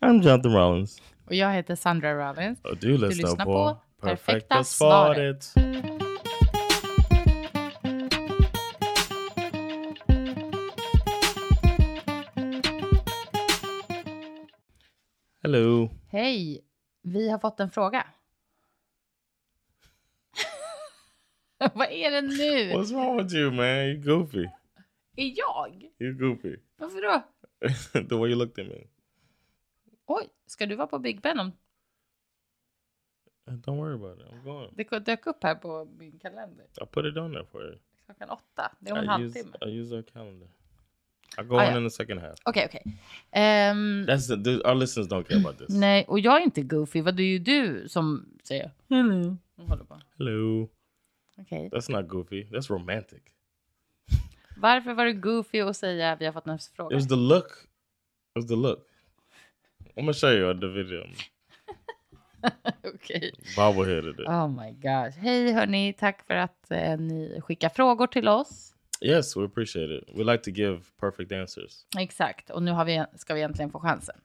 I'm Jonathan Rollins. Och jag heter Sandra Rollins. Och du lyssnar, lyssnar på, på Perfekta Perfekta svaret. Hello. Hej! Vi har fått en fråga. Vad är det nu? What's wrong with you, man? You goofy. Är jag? You goofy. Varför då? the way you looked at me. Oj, ska du vara på Big Ben om... Don't worry about it. I'm going. Det dök upp här på min kalender. I put it on there for you. Klockan åtta. Det är om en halvtimme. I use our calendar. I go Ah, on ja. in the second half. Okej, okej. Ehm, That's the, the, our listeners don't care about this. nej, och jag är inte goofy. Vad är ju du som säger hello. Hello. Okej. That's not goofy. That's romantic. Varför var det goofy att säga vi har fått en It fråga? was the look. It was the look. I'm gonna show you the video. Okej. Bobbleheaded it. Oh my gosh. Hej hörni, tack för att eh, ni skickar frågor till oss. Yes, we appreciate it. We like to give perfect answers. Exakt, och nu har vi, ska vi äntligen få chansen.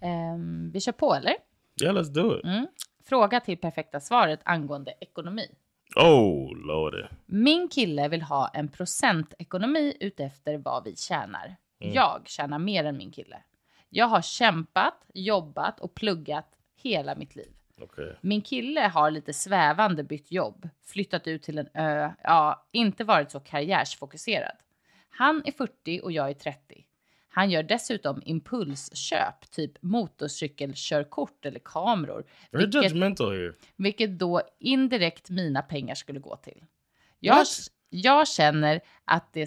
Ehm, vi kör på eller? Yeah, let's do it. Mm. Fråga till perfekta svaret angående ekonomi. Oh, lordy. Min kille vill ha en procentekonomi utefter vad vi tjänar. Jag tjänar mer än min kille. Jag har kämpat, jobbat och pluggat hela mitt liv. Okay. Min kille har lite svävande bytt jobb, flyttat ut till en ö, ja, inte varit så karriärsfokuserad. Han är 40 och jag är 30. Han gör dessutom impulsköp, typ motorcykelkörkort eller kameror, vilket, judgmental here. vilket då indirekt mina pengar skulle gå till. Jag, jag känner att det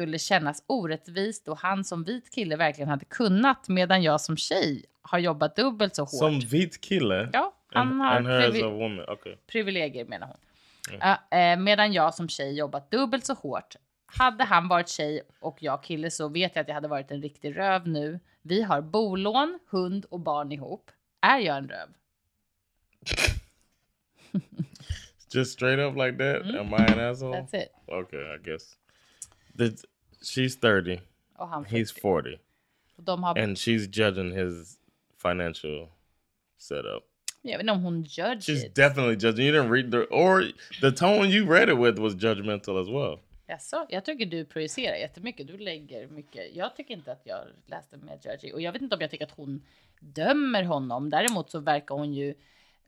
skulle kännas orättvist och han som vit kille verkligen hade kunnat medan jag som tjej har jobbat dubbelt så hårt. Some vit kille. Ja, han and, har and privi-. Okay. privilegier menar hon. Ja, eh, medan jag som tjej jobbat dubbelt så hårt. Hade han varit tjej och jag kille så vet jag att jag hade varit en riktig röv nu. Vi har bolån, hund och barn ihop. Är jag en röv? Just straight up like that. Am I an asshole? That's it. Okay, I guess. The, she's 30. Och han He's 40. 40. Och de har, And she's judging his financial setup. jag vet inte om hon judge She's it. definitely judging. You didn't read the or the tone you read it with was judgmental as well. Jaså, jag tycker du projicerar jättemycket. Du lägger mycket. Jag tycker inte att jag läste med judgy. Och jag vet inte om jag tycker att hon dömer honom. Däremot så verkar hon ju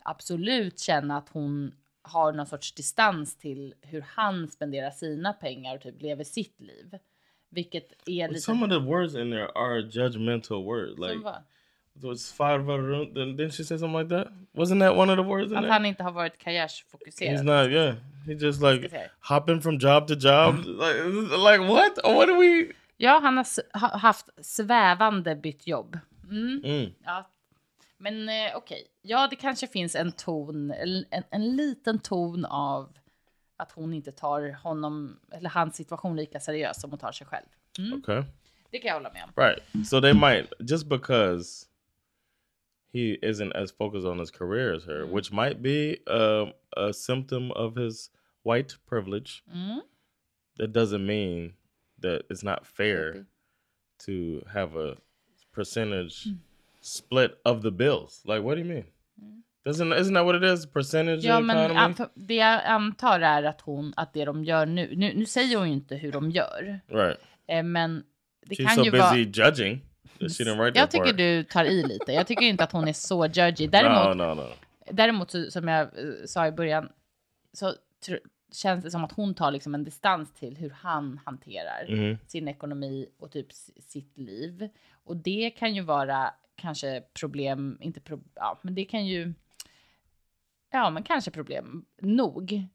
absolut känna att hon har någon sorts distans till hur han spenderar sina pengar och typ lever sitt liv. Vilket är lite... some of the words in there are judgmental words. Like Som vad? was. Then didn't she say something like that? Wasn't that one of the words in Att there? han inte har varit He's karriärsfokuserad. not. Yeah, he just like hopping from job to job. like, like what? What do we? Ja, han har haft svävande bytt jobb. Mm. Mm. Ja. Men eh, okej, ja det kanske finns en ton, en, en, en liten ton av att hon inte tar honom eller hans situation lika seriöst som hon tar sig själv. Mm. Okay. Det kan jag hålla med om. Right. So they might just because he isn't as focused on his career as her, which might be um, a symptom of his white privilege. Mm. That doesn't mean that it's not fair to have a percentage split of the bills. Like, what do you mean? Doesn't isn't that what it is? Percentage Ja, men det jag antar är att hon, att det de gör nu, nu, nu säger hon ju inte hur de gör, right. eh, men det She's kan so ju busy vara... judging she didn't write Jag tycker part. du tar i lite. Jag tycker inte att hon är så judgy. Däremot, no, no, no. Däremot så, som jag eh, sa i början så tr- känns det som att hon tar liksom en distans till hur han hanterar Mhm. sin ekonomi och typ sitt liv. Och det kan ju vara kanske problem, inte pro, ja, men det kan ju, ja, men kanske problem nog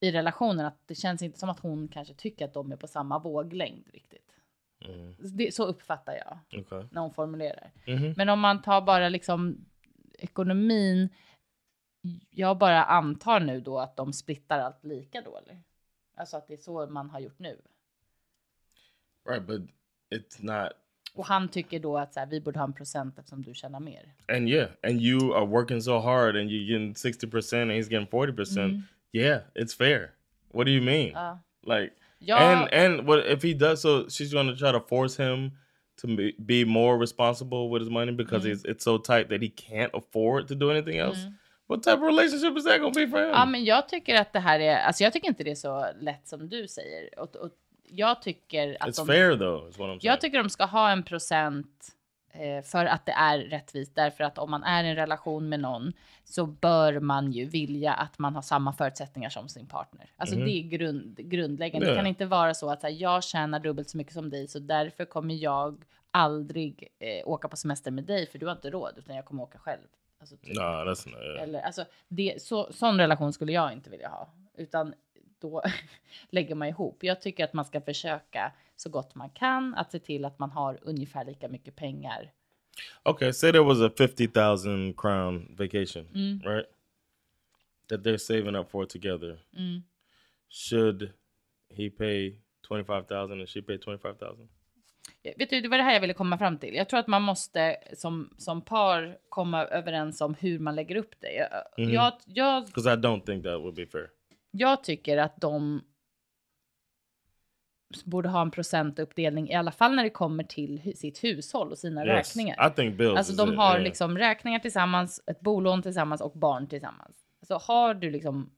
i relationen att det känns inte som att hon kanske tycker att de är på samma våglängd riktigt. Mm. Det, så uppfattar jag Okay. när hon formulerar. hmm Men om man tar bara liksom ekonomin. Jag bara antar nu då att de splittar allt lika då eller? Alltså att det är så man har gjort nu. Right, but it's not. Och han tycker då att så här, vi borde ha en procent eftersom du tjänar mer. And yeah, and you are working so hard, and you're getting sixty percent, and he's getting forty percent. Yeah, it's fair. What do you mean? Ja. Like, Ja. and and what if he does? So she's to try to force him to be, more responsible with his money because it's it's so tight that he can't afford to do anything else. What type of relationship is that to be for him? Ja, men jag tycker att det här är, alltså jag tycker inte det är så lätt som du säger. Och, och jag tycker att it's de, fair though, is what I'm saying. jag tycker de ska ha en procent eh, för att det är rättvist. Därför att om man är i en relation med någon så bör man ju vilja att man har samma förutsättningar som sin partner. Alltså det är grund, grundläggande. Det Ja. kan inte vara så att så här, jag tjänar dubbelt så mycket som dig så därför kommer jag aldrig eh, åka på semester med dig för du har inte råd utan jag kommer åka själv. Alltså, typ. that's not. Yeah. Eller, alltså, det, så, sån relation skulle jag inte vilja ha. Utan då lägger man ihop. Jag tycker att man ska försöka så gott man kan att se till att man har ungefär lika mycket pengar. Okay, say there was a fifty thousand crown vacation, Mm. right? That they're saving up for together. Mm. Should he pay twenty five thousand and she pay twenty five thousand? Vet du, det var det här jag ville komma fram till. Jag tror att man måste som, som par komma överens om hur man lägger upp det. Jag, Mhm. jag, jag, Because I don't think that would be fair. Jag tycker att de borde ha en procentuppdelning i alla fall när det kommer till sitt hushåll och sina Yes, räkningar. I think bills. Alltså de it, har yeah. liksom räkningar tillsammans, ett bolån tillsammans och barn tillsammans. Så har du liksom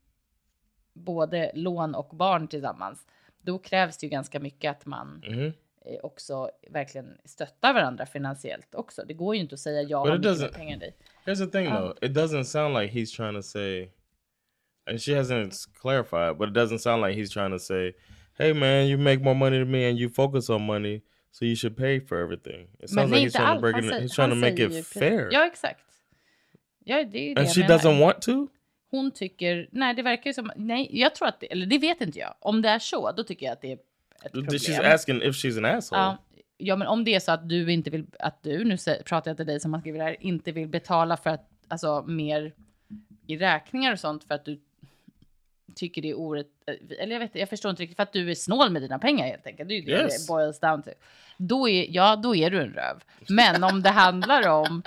både lån och barn tillsammans, då krävs det ju ganska mycket att man eh, också verkligen stöttar varandra finansiellt också. Det går ju inte att säga jag But har it mycket pengar dig. Here's the thing, Um, though. It doesn't sound like he's trying to say, and she hasn't clarified, but it doesn't sound like he's trying to say, "Hey, man, you make more money than me, and you focus on money, so you should pay for everything." It sounds like he's trying to alls. break it. säger- He's trying to make it fair, Ja, exakt. Ja, det är ju det and jag she menar. doesn't want to. Hon tycker, nej det verkar ju som, nej jag tror att, det, eller det vet inte jag. Om det är så, då tycker jag att det är ett problem. She's asking if she's an asshole. Ja, ja, men om det är så att du inte vill, att du, nu pratar jag till dig som har skrivit det här, inte vill betala för att, alltså mer i räkningar och sånt för att du tycker det är orätt, eller jag vet jag förstår inte riktigt, för att du är snål med dina pengar helt enkelt. Det är ju det Yes. det boils down to. Då är, ja, då är du en röv. Men om det handlar om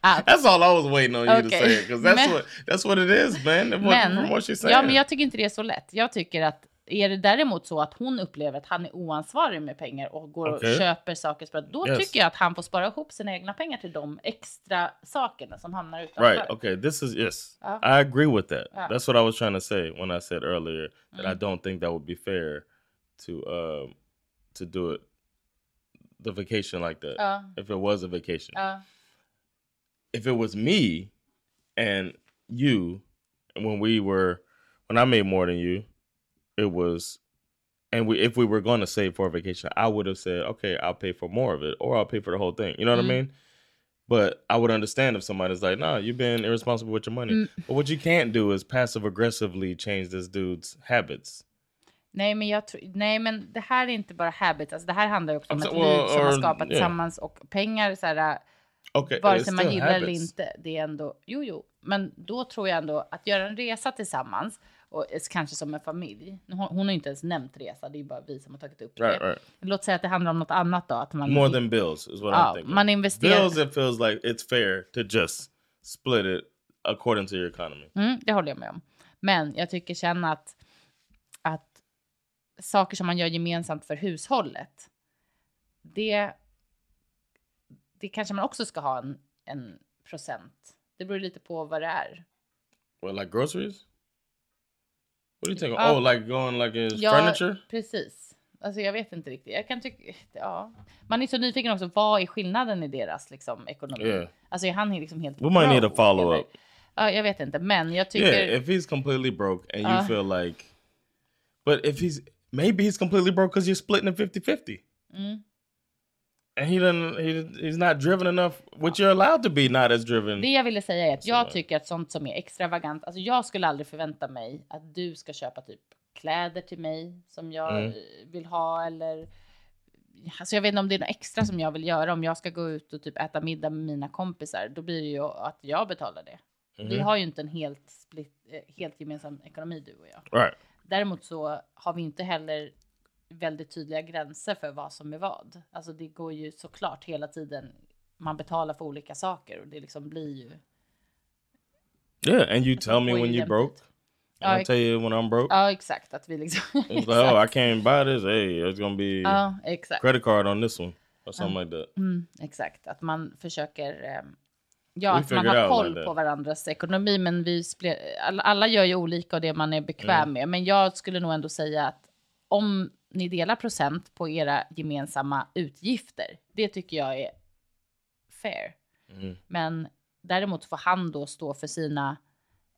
att That's all I was waiting on you to Okay. say, because that's Men- what that's what it is, man. What, Men, what ja, men jag tycker inte det är så lätt. Jag tycker att är det däremot så att hon upplever att han är oansvarig med penger och går Okej. och köper saker, för då Yes. tycker jag att han får spara ihop sina egna pengar till de extra sakerna som hamnar utanför. Right. Okay. This is yes. Ja. I agree with that. Ja. That's what I was trying to say when I said earlier that Mm. I don't think that would be fair to um to do it the vacation like that. Ja, If it was a vacation. If it was me and you when we were when I made more than you, it was and we if we were going to save for a vacation, I would have said, "Okay, I'll pay for more of it or I'll pay for the whole thing." You know what Mm. I mean? But I would understand if somebody's like, "No, you've been irresponsible with your money." Mm. But what you can't do is passive aggressively change this dude's habits. Nej, men jag nej, men det här är inte bara habits. Alltså, det här handlar också om Alltså, ett well, liv som man or- skapat yeah. tillsammans och pengar så här. Okay, Vare sig man gillar eller habits. inte. Det är ändå, jo, jo, men då tror jag ändå att göra en resa tillsammans och eh, kanske som en familj. Hon, hon har ju inte ens nämnt resa. Det är bara vi som har tagit upp det. right. Låt säga att det handlar om något annat då. Att man More than bills is what I'm ja, thinking. man investerar. Bills, it feels like it's fair to just split it according to your economy. Mm, det håller jag med om. Men jag tycker känna att, att saker som man gör gemensamt för hushållet, det, det kanske man också ska ha en, en procent. Det beror lite på vad det är. What, like groceries? What do you think? Uh, oh, like going like his Ja, furniture? precis. Alltså jag vet inte riktigt. Jag kan tycka, ja. Man är så nyfiken också, vad är skillnaden i deras liksom, ekonomi? Yeah. Alltså är han liksom helt We might need a follow up. Ja, jag vet inte, men jag tycker... Yeah, if he's completely broke and you Uh. feel like, but if he's maybe he's completely broke because you're splitting it 50 50. Mm. And he doesn't, he, he's not driven enough, which you're allowed to be not as driven. Det jag ville säga är att jag tycker att sånt som är extravagant, alltså jag skulle aldrig förvänta mig att du ska köpa typ kläder till mig som jag Mm. vill ha eller alltså jag vet inte om det är något extra som jag vill göra. Om jag ska gå ut och typ äta middag med mina kompisar, då blir det ju att jag betalar det. Vi Mhm. har ju inte en helt, split, eh, helt gemensam ekonomi du och jag. Right. Däremot så har vi inte heller väldigt tydliga gränser för vad som är vad. Alltså det går ju såklart hela tiden. Man betalar för olika saker och det liksom blir ju. Yeah, and you tell me when jämnt broke. And Ja, I tell you when I'm broke. Ja, exakt att vi liksom. It's like, oh, I can't buy this. Hey, it's gonna be ja, exakt. credit card on this one or something like that. Mm, exakt, att man försöker. Eh, ja, We att man har koll like på varandras ekonomi, men vi alla gör ju olika och det man är bekväm Mm. med. Men jag skulle nog ändå säga att om ni delar procent på era gemensamma utgifter, det tycker jag är fair. Mhm. Men däremot får han då stå för sina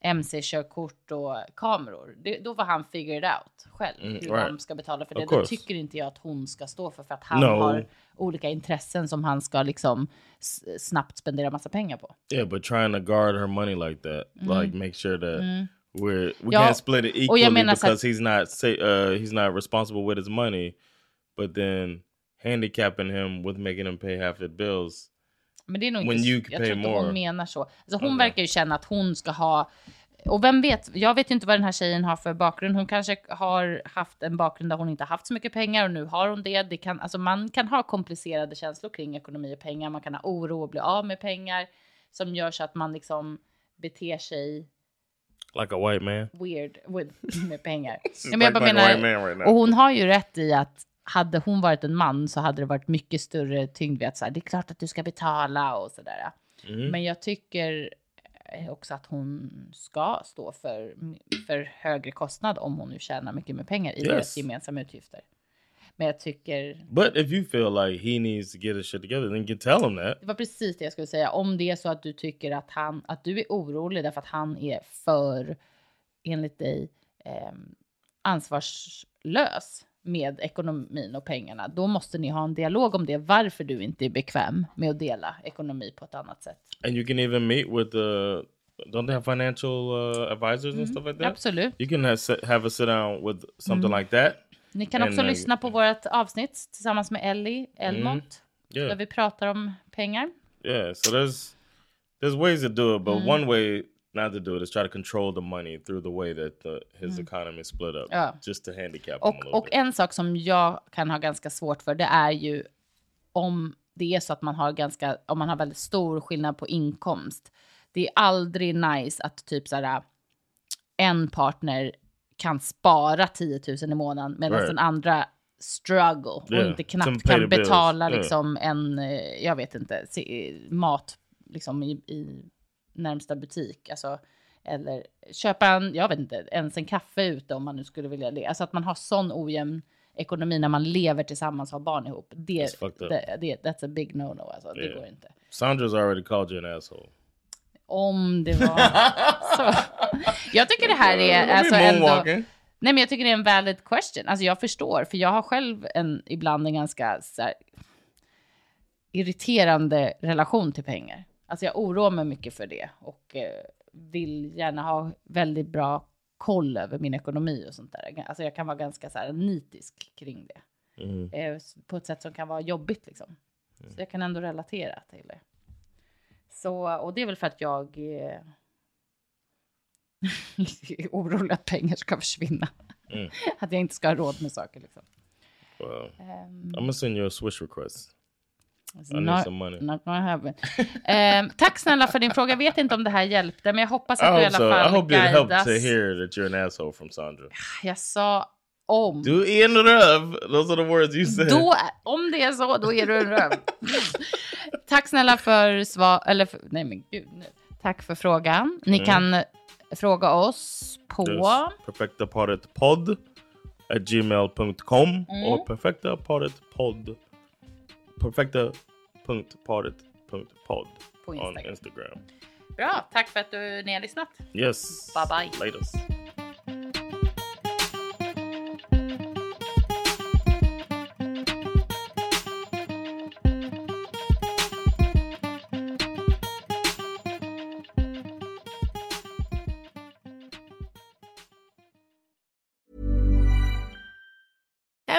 mc-körkort och kameror. Det, då får han figure it out själv Mm, hur right. de ska betala för det. Det tycker inte jag att hon ska stå för för att han No. har olika intressen som han ska liksom snabbt spendera massa pengar på. Yeah, but trying to guard her money like that, like make sure that we're we. Ja, can't split it jag equally because he's not uh he's not responsible with his money, but then handicapping him with making him pay half the bills. Men det är nog inte, jag tror inte hon menar så. Alltså hon Okay. verkar ju känna att hon ska ha och vem vet, jag vet inte vad den här tjejen har för bakgrund. Hon kanske har haft en bakgrund där hon inte haft så mycket pengar och nu har hon det. det kan, alltså man kan ha komplicerade känslor kring ekonomi och pengar. Man kan ha oro och bli av med pengar som gör så att man liksom beter sig Like a white man. weird with, med pengar. Ja, men jag bara like menar, right och hon har ju rätt i att hade hon varit en man så hade det varit mycket större tyngd vid att så här, det är klart att du ska betala och sådär. Mhm. Men jag tycker eh, också att hon ska stå för, för högre kostnad om hon nu tjänar mycket med pengar i Yes. deras gemensamma utgifter. Men jag tycker, But if you feel like he needs to get his shit together, then you can tell him that. det var precis det jag skulle säga. Om det är så att du tycker att han, att du är orolig därför att han är för, enligt dig, eh, ansvarslös med ekonomin och pengarna, då måste ni ha en dialog om det. Varför du inte är bekväm med att dela ekonomi på ett annat sätt. And you can even meet with the don't they have financial uh, advisors and stuff like that? Absolut. You can have, have a sit down with something Mm. like that. Ni kan också uh, lyssna på vårt avsnitt tillsammans med Ellie Elmont. Yeah. Där vi pratar om pengar. Yeah, so there's there's ways to do it, but Mm. one way not to do it is try to control the money through the way that the, his economy is split up, Mm. Ja. just to handicap Och, och bit. en sak som jag kan ha ganska svårt för det är ju om det är så att man har ganska, om man har väldigt stor skillnad på inkomst. Det är aldrig nice att typ så här en partner kan spara 10 000 i månaden medan Right. den andra struggle och Yeah, inte to knappt kan bills. betala Yeah. liksom en, eh, jag vet inte, mat liksom i, i närmsta butik. Alltså, eller köpa en, jag vet inte, ens en kaffe ute om man nu skulle vilja det. Alltså att man har sån ojämn ekonomi när man lever tillsammans och har barn ihop. Det, That's det, det that's a big no-no alltså. Det Yeah. går inte. Sandra's already called you an asshole. Om det var så. Jag tycker det här är alltså ändå... Nej men jag tycker det är en valid question. Alltså jag förstår, för jag har själv en, ibland en ganska här, irriterande relation till pengar. Alltså jag oroar mig mycket för det och eh, vill gärna ha väldigt bra koll över min ekonomi och sånt där. Alltså jag kan vara ganska så här nitisk kring det. Mhm. Eh, på ett sätt som kan vara jobbigt liksom. Så jag kan ändå relatera till det. Så, och det är väl för att jag eh, är orolig att pengar ska försvinna. Mm. Att jag inte ska ha råd med saker liksom. Well, Um, I'm gonna send you a Swish request. I not, not gonna happen. Ehm, tack snälla för din fråga. Jag vet inte om det här hjälpte, men jag hoppas I att du i alla so. I fall hope it helped guidas. to hear that you're an asshole from Sandra. Jag sa om. Do in the röv. Those are the words you said. Då, om det är så, då är du en röv. Tack snälla för svar, eller för, nej men gud. nu. Tack för frågan. Ni Mm. kan eh, fråga oss på... There's perfectapartedpod at gmail.com Mm. or perfectapartedpod perfecta.parted.pod På Instagram. Instagram. Bra, tack för att du, ni har lyssnat. Yes. Bye bye. Latest.